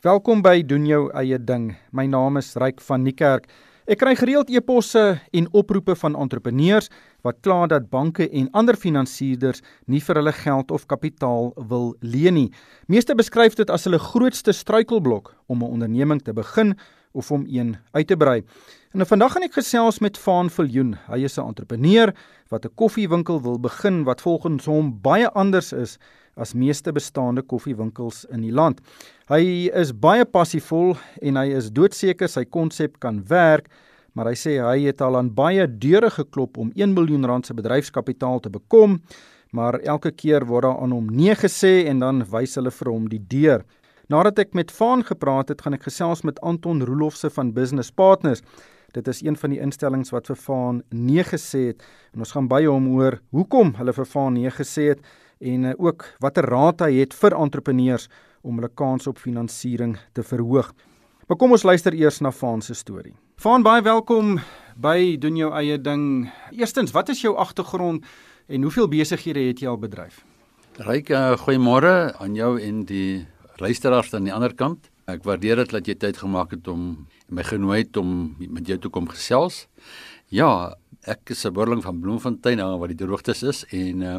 Welkom by doen jou eie ding. My naam is Ryk van Niekerk. Ek kry gereeld e-posse en oproepe van entrepreneurs wat kla dat banke en ander finansierders nie vir hulle geld of kapitaal wil leen nie. Meeste beskryf dit as hulle grootste struikelblok om 'n onderneming te begin of om een uit te brei. En vandag gaan ek gesels met Vaan Viljoen. Hy is 'n entrepreneur wat 'n koffiewinkel wil begin wat volgens hom baie anders is as meeste bestaande koffiewinkels in die land. Hy is baie passievol en hy is doodseker sy konsep kan werk, maar hy sê hy het al aan baie deure geklop om 1 miljoen rand se bedryfskapitaal te bekom, maar elke keer word daar aan hom nee gesê en dan wys hulle vir hom die deur. Nadat ek met Vaan gepraat het, gaan ek gesels met Anton Roelofse van Business Partners. Dit is een van die instellings wat vir Vaan nee gesê het en ons gaan by hom hoor hoekom hulle vir Vaan nee gesê het en uh, ook watter raad hy het vir entrepreneurs om hulle kans op finansiering te verhoog. Maar kom ons luister eers na Vaan se storie. Vaan, baie welkom by doen jou eie ding. Eerstens, wat is jou agtergrond en hoeveel besighede het jy al bedryf? Ryk, uh, goeiemôre aan jou en die luisteraars aan die ander kant. Ek waardeer dit dat jy tyd gemaak het om my genooi het om met jou toe kom gesels. Ja, ek is 'n boerling van Bloemfontein, waar die droogtes is en uh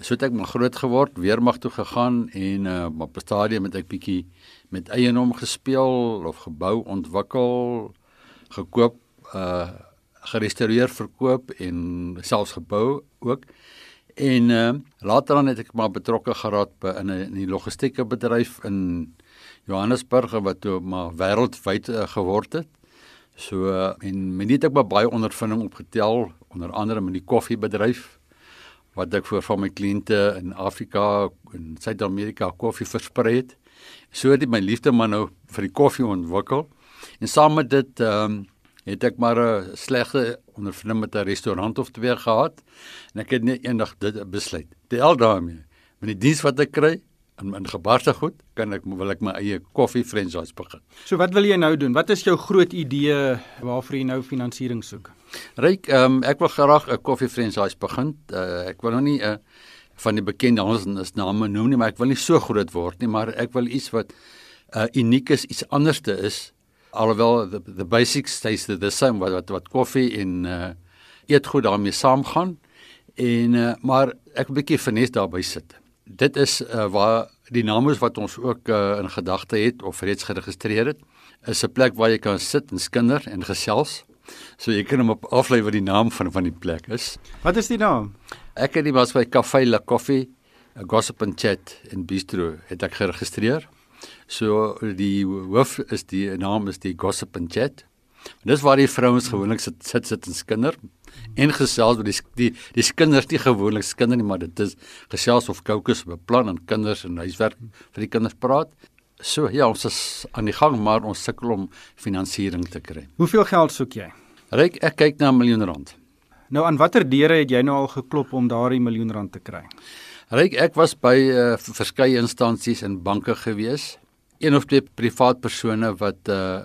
so het ek maar groot geword, weermag toe gegaan en uh op 'n stadium het ek bietjie met eienaam gespeel of gebou ontwikkel, gekoop, uh gerestoreer, verkoop en selfs gebou ook. En uh, later dan het ek maar betrokke geraak by in 'n in die logistieke bedryf in Johannesburg wat toe maar wêreldwyd uh, geword het. So uh, en my het ek baie ondervinding opgetel onder andere met die koffiebedryf wat ek vir van my kliënte in Afrika en Suid-Amerika koffie versprei het. So het my liefde maar nou vir die koffie ontwikkel. En saam met dit ehm um, het ek maar 'n slegte ondervinding met 'n restaurant of twee gehad en ek het net eendag dit besluit. Tel daarmee. Met die diens wat ek kry in in gebarste goed, kan ek wil ek my eie koffie franchise begin. So wat wil jy nou doen? Wat is jou groot idee waarvoor jy nou finansiering soek? Ryk, um, ek wil graag 'n koffie franchise begin. Uh, ek wil nog nie 'n uh, van die bekende ons name noem nie, maar ek wil nie so groot word nie, maar ek wil iets wat uh, uniek is, iets anderste is alhoewel the, the basics stays the same wat wat, wat koffie en uh eetgoed daarmee saamgaan en uh, maar ek 'n bietjie vernes daarby sit. Dit is uh, waar die naam is wat ons ook uh, in gedagte het of reeds geregistreer het. Is 'n plek waar jy kan sit en skinder en gesels. So jy kan hom op aflei wat die naam van van die plek is. Wat is die naam? Ek het die was by Café La Coffee, 'n gossip and chat in Bistro het ek geregistreer. So die hoof is die naam is die Gossip and Chat. En dis waar die vrouens gewoonlik sit sit sit en skinder en gesels met die die die kinders nie gewoonlik skinder nie, maar dit is gesels of kokes beplan en kinders en huiswerk vir die kinders praat. So ja, ons is aan die gang, maar ons sukkel om finansiering te kry. Hoeveel geld soek jy? Ryk, ek kyk na 'n miljoen rand. Nou aan watter deure het jy nou al geklop om daardie miljoen rand te kry? Ryk, ek was by uh, verskeie instansies en banke gewees een of twee privaat persone wat uh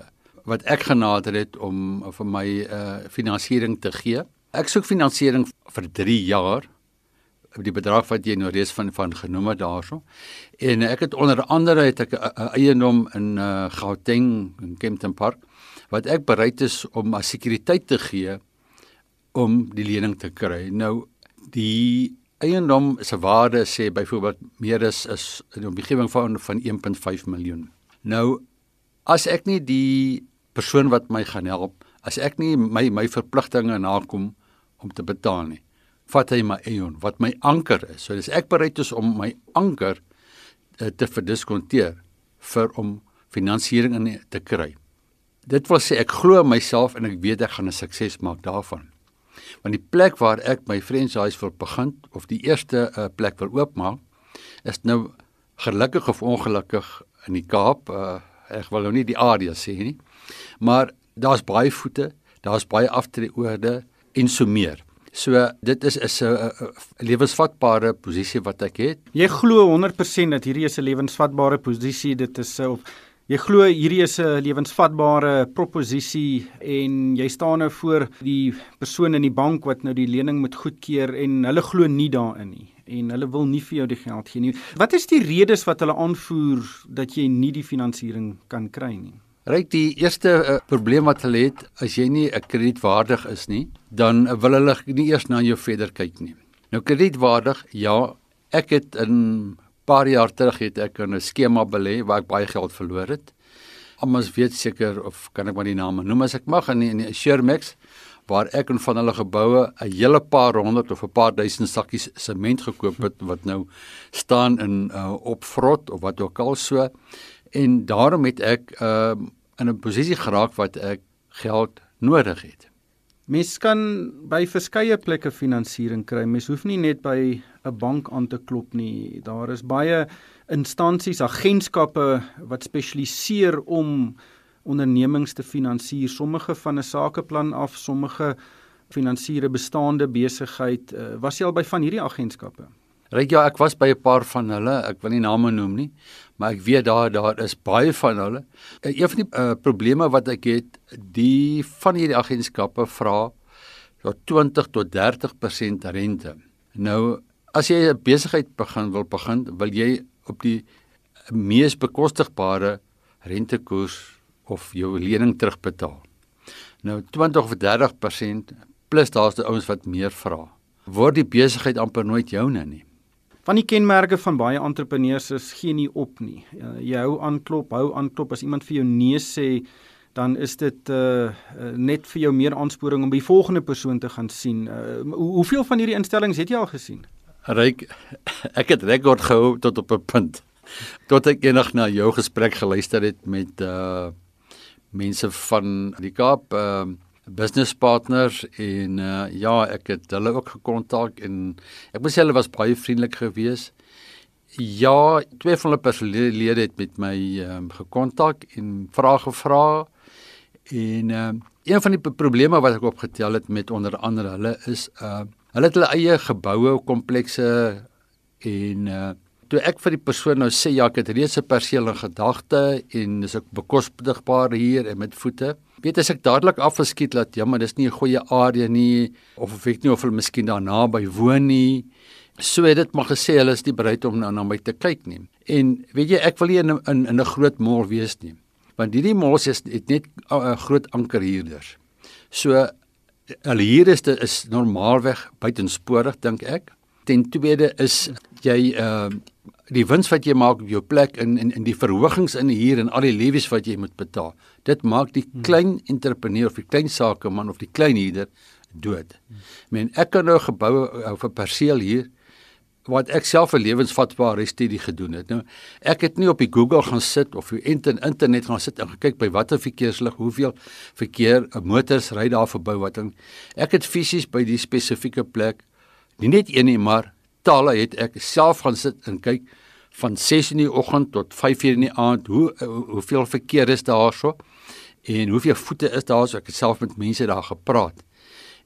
wat ek genader het om vir my uh finansiering te gee. Ek soek finansiering vir 3 jaar die bedrag wat jy nou reeds van van genoem het daarso. En ek het onder andere het ek 'n eiendom in uh Gauteng in Kempton Park wat ek bereid is om as sekuriteit te gee om die lening te kry. Nou die eiendom se waarde sê byvoorbeeld meer is is in die omgewing van van 1.5 miljoen. Nou as ek nie die persoon wat my gaan help, as ek nie my my verpligtinge nakom om te betaal nie, vat hy my eon wat my anker is. So dis ek bereid is om my anker uh, te verdiskonteer vir om finansiering in te kry. Dit wil sê ek glo myself en ek weet ek gaan 'n sukses maak daarvan want die plek waar ek my franchise wil begin of die eerste uh, plek wil oopmaak is nou gelukkig of ongelukkig in die Kaap uh, ek wil nou nie die area sê nie maar daar's baie voete daar's baie aftreeorde en so meer So dit is is 'n lewensvatbare posisie wat ek het. Jy glo 100% dat hierdie is 'n lewensvatbare posisie. Dit is of Jy glo hierdie is 'n lewensvatbare proposisie en jy staan nou voor die persoon in die bank wat nou die lening moet goedkeur en hulle glo nie daarin nie. en hulle wil nie vir jou die geld gee nie. Wat is die redes wat hulle aanvoer dat jy nie die finansiering kan kry nie? Ryk die eerste uh, probleem wat hulle het, as jy nie 'n kredietwaardig is nie, dan wil hulle nie eers na jou verder kyk nie. Nou kredietwaardig, ja, ek het in paar jaar terug het ek in 'n skema belê waar ek baie geld verloor het. Almal weet seker of kan ek maar die name noem as ek mag in die, in die Shermax waar ek in van hulle geboue 'n hele paar honderd of 'n paar duisend sakkies sement gekoop het wat nou staan in uh, op vrot of wat ook al so en daarom het ek uh, in 'n posisie geraak wat ek geld nodig het. Mens kan by verskeie plekke finansiering kry. Mens hoef nie net by 'n bank aan te klop nie. Daar is baie instansies, agentskappe wat spesialiseer om ondernemings te finansier, sommige van 'n sakeplan af, sommige finansiere bestaande besigheid. Uh, was jy al by van hierdie agentskappe? Ryk ja, ek was by 'n paar van hulle. Ek wil nie name noem nie, maar ek weet daar daar is baie van hulle. Uh, een van die uh, probleme wat ek het, die van hierdie agentskappe vra so 20 tot 30% rente. Nou, as jy 'n besigheid begin wil begin, wil jy op die mees bekostigbare rentekoers of jou lening terugbetaal. Nou 20 of 30% plus daar's die ouens wat meer vra. Word die besigheid amper nooit joune nie. Van die kenmerke van baie entrepreneurs is gee nie op nie. Jy hou aanklop, hou aanklop as iemand vir jou nee sê, dan is dit uh net vir jou meer aansporing om die volgende persoon te gaan sien. Uh, hoeveel van hierdie instellings het jy al gesien? Ryk ek het rekord gehou tot op 'n punt. Tot ek eendag na jou gesprek geluister het met uh mense van die Kaap ehm uh, business partners en uh, ja, ek het hulle ook gekontak en ek moet sê hulle was baie vriendelik geweest. Ja, twee van hulle personeellede het met my um, gekontak en vrae gevra en um, een van die probleme wat ek opgetel het met onder andere hulle is uh hulle het hulle eie geboue komplekse en uh toe ek vir die persoon nou sê ja, ek het reeds 'n perseel in gedagte en dis ek bekostigbaar hier en met voete. Weet as ek dadelik afgeskiet laat, ja, maar dis nie 'n goeie area nie of of ek nie of hulle miskien daar naby woon nie. So het dit maar gesê hulle is nie bereid om na, na my te kyk nie. En weet jy, ek wil nie in in in 'n groot mall wees nie. Want hierdie malls is het net uh, groot ankerhuurders. So hulle hier is dit is normaalweg buitensporig dink ek. Ten tweede is jy uh die wins wat jy maak op jou plek in in in die verhogings in hier en al die lewies wat jy moet betaal. Dit maak die hmm. klein entrepreneur of die klein sakeman of die klein huurder dood. Men ek kan nou gebou of 'n perseel hier wat ek self 'n lewensvatbare studie gedoen het. Nou ek het nie op die Google gaan sit of op internet gaan sit en gekyk by watter verkeerslig, hoeveel verkeer motors ry daar verby wat dan ek het fisies by die spesifieke plek nie net een nie maar talle het ek self gaan sit en kyk van 6 in die oggend tot 5 uur in die aand hoe hoeveel verkeer is daarso en hoeveel voete is daar so ek het self met mense daar gepraat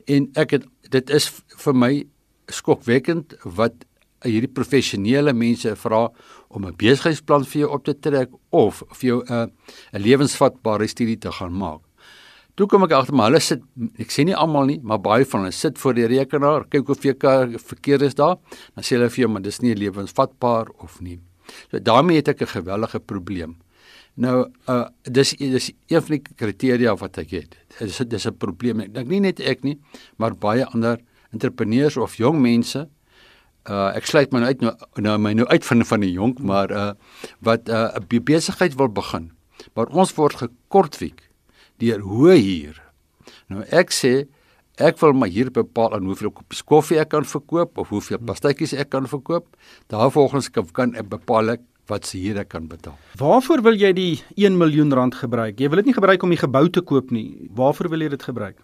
en ek het dit is vir my skokwekkend wat hierdie professionele mense vra om 'n besigheidsplan vir jou op te trek of vir jou 'n 'n lewensvatbare studie te gaan maak Toe kom ek agter maar hulle sit ek sê nie almal nie, maar baie van hulle sit voor die rekenaar, kyk hoeveel verkeer is daar, dan sê hulle vir jou maar dis nie lewensvatbaar of nie. So daarmee het ek 'n gewellige probleem. Nou uh dis dis een van die kriteria wat ek het. Dis dis 'n probleem. Ek dink nie net ek nie, maar baie ander entrepreneurs of jong mense uh ek sluit my nou uit nou, nou my nou uit van van die jonk, maar uh wat uh 'n besigheid wil begin. Maar ons word gekortwiek deur hoe hier. Nou ek sê ek wil maar hier bepaal aan hoeveel koppies koffie ek kan verkoop of hoeveel pastytjies ek kan verkoop. Daarvolgens kan ek bepaal ek wat se hier ek kan betaal. Waarvoor wil jy die 1 miljoen rand gebruik? Jy wil dit nie gebruik om die gebou te koop nie. Waarvoor wil jy dit gebruik?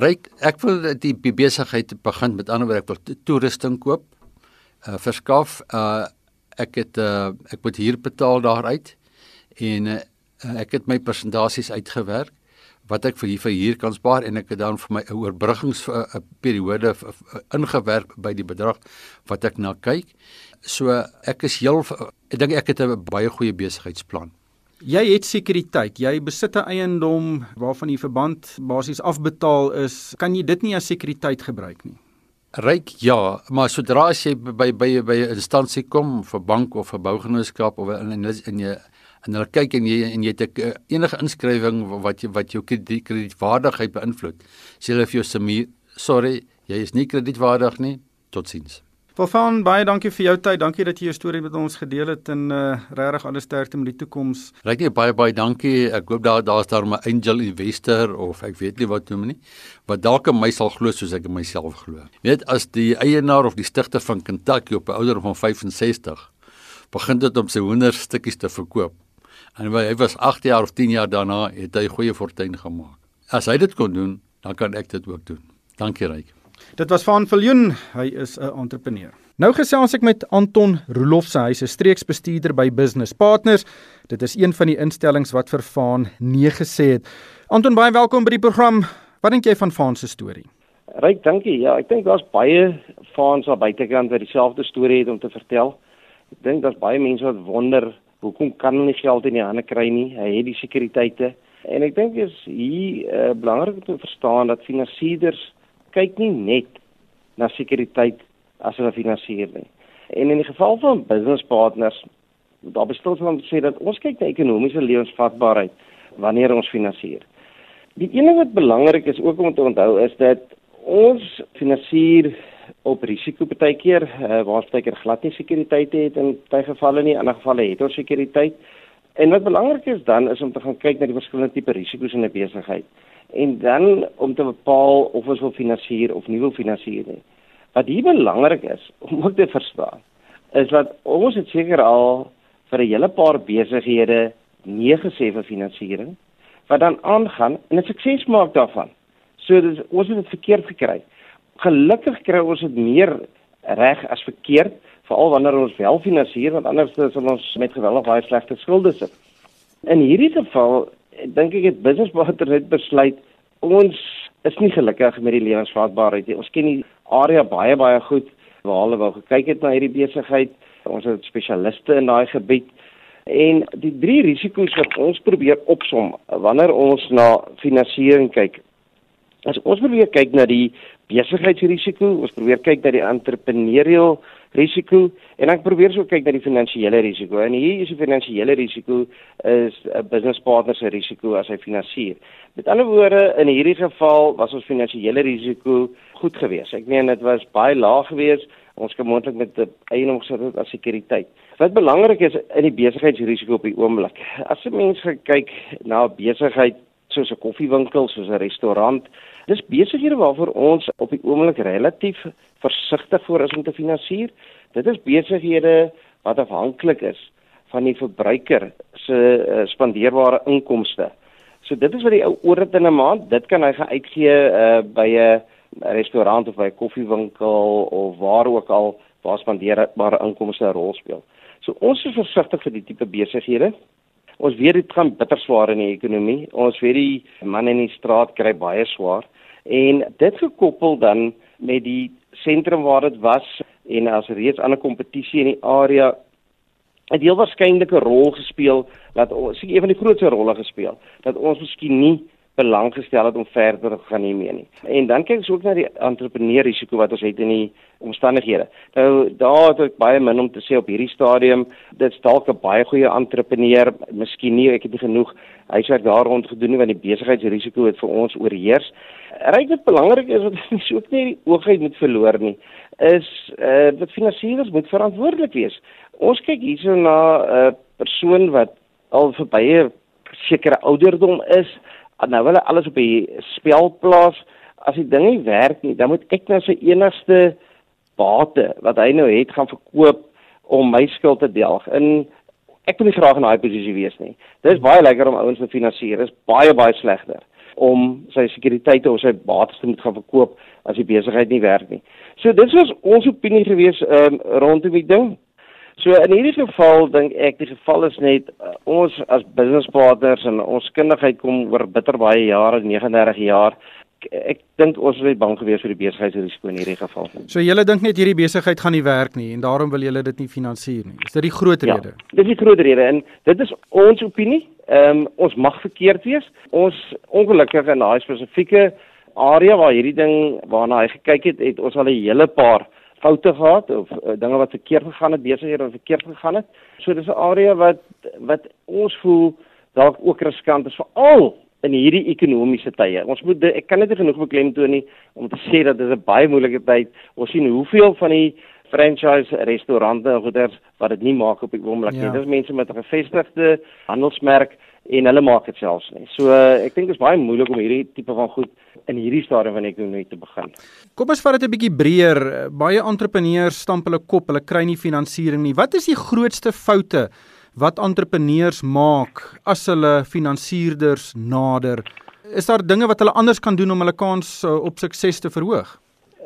Ryk, ek wil die besigheid begin met ander woorde ek wil toerusting koop. Uh verskaf uh ek het uh ek moet hier betaal daaruit en uh, ek het my presentasies uitgewerk wat ek vir hier vir hier kan spaar en ek het dan vir my 'n oorbruggingsperiode ingewerk by die bedrag wat ek na kyk. So ek is heel ek dink ek het 'n baie goeie besigheidsplan. Jy het sekuriteit. Jy besit 'n eiendom waarvan die verband basies afbetaal is. Kan jy dit nie as sekuriteit gebruik nie? Ryk ja, maar sodra as jy by by by 'n instansie kom vir bank of vir bougenootskap of in in, in jy en hulle kyk en jy en jy het ek, enige inskrywing wat jy wat jou krediet, kredietwaardigheid beïnvloed. Sê hulle vir jou Samir, sorry, jy is nie kredietwaardig nie. Totsiens. Volfaan baie dankie vir jou tyd. Dankie dat jy jou storie met ons gedeel het en uh regtig alles sterkte met die toekoms. Nie baie baie dankie. Ek hoop daar daar's daar 'n angel investor of ek weet nie wat noem nie wat dalk in my sal glo soos ek in myself glo. Weet as die eienaar of die stigter van Kentucky op 'n ouderdom van 65 begin dit om sy hoenderstukkies te verkoop. En hy was 8 jaar of 10 jaar daarna het hy goeie fortuin gemaak. As hy dit kon doen, dan kan ek dit ook doen. Dankie Ryk. Dit was Van Viljoen, hy is 'n entrepreneur. Nou gesels ek met Anton Roelofse, hy's 'n streeksbestuurder by Business Partners. Dit is een van die instellings wat vir Van nee gesê het. Anton, baie welkom by die program. Wat dink jy van Van se storie? Ryk, dankie. Ja, ek dink daar's baie Van se buitekant wat dieselfde storie het om te vertel. Ek dink daar's baie mense wat wonder hoekom kan hulle nie geld in die hande kry nie? Hy het die sekuriteite. En ek dink is hier uh, belangrik om te verstaan dat finansierders kyk nie net na sekuriteit as hulle finansier nie. En in die geval van business partners, daar bestel ons om te sê dat ons kyk na ekonomiese lewensvatbaarheid wanneer ons finansier. Die een ding wat belangrik is ook om te onthou is dat ons finansier op risiko baie keer uh, waar baie keer glad nie sekuriteit het in baie gevalle nie, in ander gevalle het ons sekuriteit. En wat belangrik is dan is om te gaan kyk na die verskillende tipe risiko's in 'n besigheid en dan om te bepaal of ons wil finansier of nie wil finansier nie. Wat hier belangrik is om ook te verstaan is dat ons het seker al vir 'n hele paar besighede nee gesê vir finansiering wat dan aangaan en 'n sukses maak daarvan. So dis ons het dit verkeerd gekry. Gelukkig kry ons dit meer reg as verkeerd veral wanneer ons wel finansier want anders sal ons met geweldig baie slegte skulde sit. In hierdie geval dink ek het business partner het besluit ons is nie gelukkig met die lewensvatbaarheid nie. Ons ken die area baie baie goed. Waar hulle wou gekyk het na hierdie besigheid. Ons het spesialiste in daai gebied. En die drie risiko's wat ons probeer opsom wanneer ons na finansiering kyk. As ons probeer kyk na die besigheidsrisiko, ons probeer kyk na die entrepreneurial risiko en ek probeer so kyk na die finansiële risiko. En hier is die finansiële risiko is 'n business partner se risiko as hy finansier. Met ander woorde, in hierdie geval was ons finansiële risiko goed geweest. Ek meen dit was baie laag geweest. Ons kan moontlik met eiendom gesit as sekuriteit. Wat belangrik is in die besigheidsrisiko op die oomblik. As 'n mens kyk na 'n besigheid soos 'n koffiewinkel, soos 'n restaurant, dis besighede waarvoor ons op die oomblik relatief versigtig voor is om te finansier. Dit is besighede wat afhanklik is van die verbruiker se uh, spandeerbare inkomste. So dit is wat die ou oorrit in 'n maand, dit kan hy gaan uitgee uh, by 'n restaurant of by 'n koffiewinkel of waar ook al waar spandeerbare inkomste 'n rol speel. So ons is versigtig vir die tipe besighede. Ons weet dit gaan bitter swaar in die ekonomie. Ons weet die manne in die straat kry baie swaar en dit gekoppel dan met die sentrum waar dit was en as reeds ander kompetisie in die area het heel waarskynlik 'n rol gespeel dat ons seker een van die grootste rolle gespeel dat ons miskien nie belang gestel het om verder te gaan hiermee nie. En dan kyk ons ook na die entrepreneur risiko wat ons het in die omstandighede. Nou daar het ek baie min om te sê op hierdie stadium. Dit is dalk 'n baie goeie entrepreneur, miskien nie, ek het nie genoeg huiswerk daar rond gedoen nie want die besigheidsrisiko het vir ons oorheers. Ryk dit belangrik is wat ons ook nie die oogheid moet verloor nie, is eh uh, dat finansiëerders moet verantwoordelik wees. Ons kyk hierso na 'n uh, persoon wat al vir baie sekere ouderdom is, nou wil hy alles op die spel plaas. As die ding nie werk nie, dan moet ek nou sy enigste bate wat hy nou het gaan verkoop om my skuld te delg. En ek wil nie graag in daai posisie wees nie. Dit is baie lekker om ouens te finansier. Dit is baie baie slegter om sy sekuriteite of sy bates te moet gaan verkoop as die besigheid nie werk nie. So dit was ons opinie gewees um, rondom die ding. So in hierdie geval dink ek die geval is net uh, ons as business partners en ons kundigheid kom oor bitter baie jare, 39 jaar. Ek dink ons is bang gewees vir die besigheidsrisiko in hierdie geval. So julle dink net hierdie besigheid gaan nie werk nie en daarom wil julle dit nie finansier nie. Is dit die groot ja, rede? Ja, dis die groot rede en dit is ons opinie. Ehm um, ons mag verkeerd wees. Ons ongelukkig in daai spesifieke area waar hierdie ding waarna hy gekyk het, het ons al 'n hele paar foute gehad of uh, dinge wat verkeerd gegaan het, besighede wat verkeerd gegaan het. So dis 'n area wat wat ons voel dalk ook riskant is veral in hierdie ekonomiese tye. Ons moet ek kan net genoeg beklemtoon nie om te sê dat dit 'n baie moeilike tyd. Ons sien hoeveel van die franchise restaurante en goeders wat dit nie maak op die oomblik nie. Ja. Dis mense met 'n gevestigde handelsmerk en hulle maak dit selfs nie. So ek dink dit is baie moeilik om hierdie tipe van goed in hierdie stadium van ekonomie te begin. Kom ons vat dit 'n bietjie breër. Baie entrepreneurs stamp hulle kop, hulle kry nie finansiering nie. Wat is die grootste foute wat entrepreneurs maak as hulle finansierders nader? Is daar dinge wat hulle anders kan doen om hulle kans uh, op sukses te verhoog?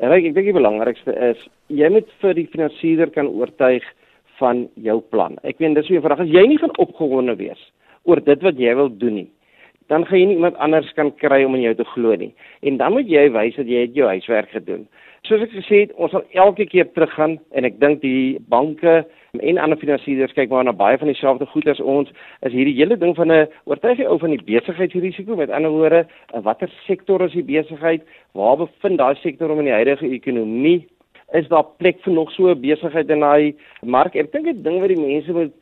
Ryk, ek dink die belangrikste is jy moet vir die finansierder kan oortuig van jou plan. Ek weet dis 'n vraag as jy nie van opgewonde wees oor dit wat jy wil doen nie, dan gaan jy nie iemand anders kan kry om in jou te glo nie. En dan moet jy wys dat jy het jou huiswerk gedoen. Soos ek gesê het, ons sal elke keer teruggaan en ek dink die banke en ander finansierders kyk maar na baie van dieselfde goed as ons is hierdie hele ding van 'n oortuig jy ou van die besigheidsrisiko met ander woorde watter sektor is die besigheid? Waar bevind daai sektor om in die huidige ekonomie? Is daar plek vir nog so 'n besigheid in daai mark? Ek dink 'n ding wat die mense moet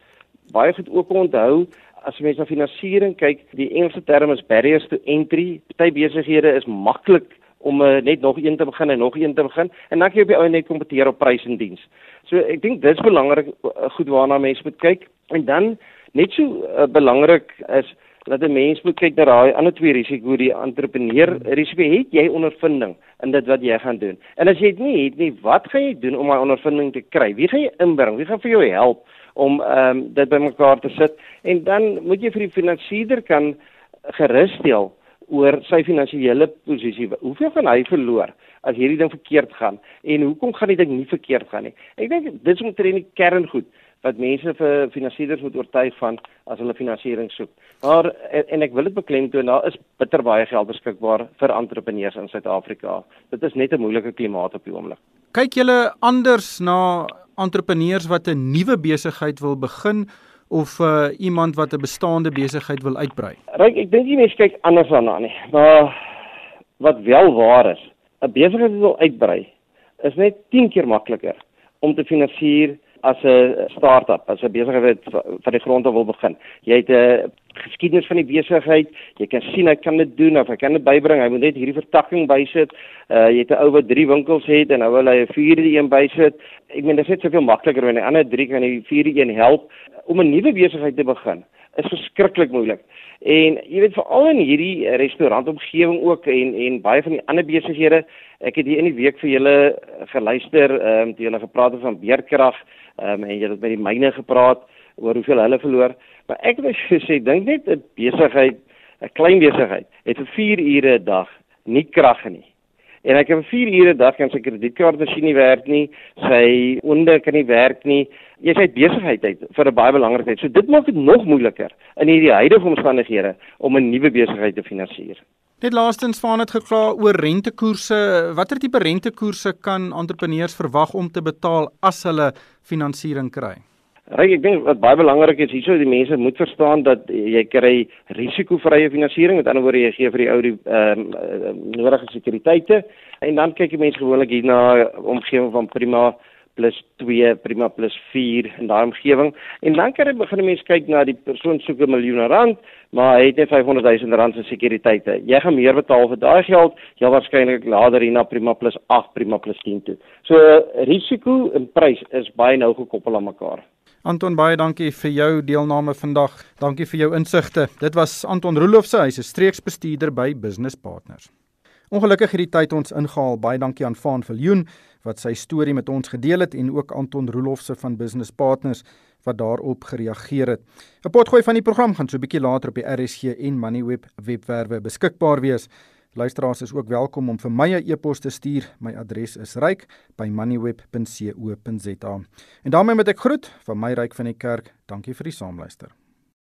baie goed ook onthou as jy mens na finansiering kyk die Engelse term is barriers to entry. Party besighede is maklik om uh, net nog een te begin en nog een te begin en dan kan jy op die ou net kompeteer op prys en diens. So ek dink dis belangrik uh, goed waarna mense moet kyk en dan net so uh, belangrik is dat 'n mens moet kyk na daai ander twee risiko die entrepreneur risiko het jy ondervinding in dit wat jy gaan doen. En as jy dit nie het nie, wat gaan jy doen om daai ondervinding te kry? Wie gaan jy inbring? Wie gaan vir jou help om ehm um, dit bymekaar te sit? En dan moet jy vir die finansiëerder kan gerusstel oor sy finansiële posisie. Hoeveel gaan hy verloor as hierdie ding verkeerd gaan en hoekom gaan die ding nie verkeerd gaan nie? Ek dink dit is omtrent die kerngoed wat mense vir finansiëerders moet oortuig van as hulle finansiering soek. Maar en, en ek wil dit beklemtoon, daar is bitter baie geld beskikbaar vir entrepreneurs in Suid-Afrika. Dit is net 'n moeilike klimaat op die oomblik. Kyk julle anders na entrepreneurs wat 'n nuwe besigheid wil begin of uh, iemand wat 'n bestaande besigheid wil uitbrei? Ryk, ek dink die mense kyk anders daarna nie. Maar wat wel waar is, 'n besigheid wat wil uitbrei is net 10 keer makliker om te finansier as 'n start-up, as 'n besigheid wat van die grond af wil begin. Jy het 'n geskiedenis van die besigheid, jy kan sien hy kan dit doen of hy kan dit bybring. Hy moet net hierdie vertakking bysit. Uh jy het 'n ou wat 3 winkels het en nou wil hy 'n vierde een bysit. Ek meen dit is net soveel makliker wanneer die ander 3 kan die vierde een help om 'n nuwe besigheid te begin is verskriklik moeilik. En jy weet veral in hierdie restaurantomgewing ook en en baie van die ander besighede, ek het hier in die week vir julle geluister, ehm um, toe julle gepraat het van beerkrag, ehm um, en julle het met die myne gepraat oor hoeveel hulle verloor. Maar ek wil sê dink net 'n besigheid, 'n klein besigheid, het vir 4 ure 'n dag nie krag nie en ek het 4 ure 'n dag kan sy kredietkaartmasjien nie werk nie, sy onder kan nie werk nie. Jy sê besigheid uit vir 'n baie belangrike tyd. So dit maak dit nog moeiliker in hierdie huidige omstandighede om 'n nuwe besigheid te finansier. Net laastens van het gekla oor rentekoerse. Watter tipe rentekoerse kan entrepreneurs verwag om te betaal as hulle finansiering kry? Ryk, ek dink wat baie belangrik is hierso die mense moet verstaan dat jy kry risikovrye finansiering, met ander woorde jy gee vir die ou die ehm um, nodige sekuriteite en dan kyk die mense gewoonlik hier na omgewing van prima plus 2, prima plus 4 in daai omgewing. En dan kan jy begin mense kyk na die persoon soek 'n miljoen rand, maar hy het net 500 000 rand se sekuriteite. Jy gaan meer betaal vir daai geld, jy waarskynlik later hier na prima plus 8, prima plus 10 toe. So risiko en prys is baie nou gekoppel aan mekaar. Anton baie dankie vir jou deelname vandag. Dankie vir jou insigte. Dit was Anton Roelofse, hy's 'n streeksbestuurder by Business Partners. Ongelukkig het die tyd ons ingehaal. Baie dankie aan Vaan Viljoen wat sy storie met ons gedeel het en ook Anton Roelofse van Business Partners wat daarop gereageer het. 'n Potgooi van die program gaan so 'n bietjie later op die RSG en Moneyweb webwerwe beskikbaar wees. Luisteraars is ook welkom om vir my 'n e-pos te stuur. My adres is ryk@moneyweb.co.za. En daarmee met ek groet van my ryk van die kerk. Dankie vir die saamluister.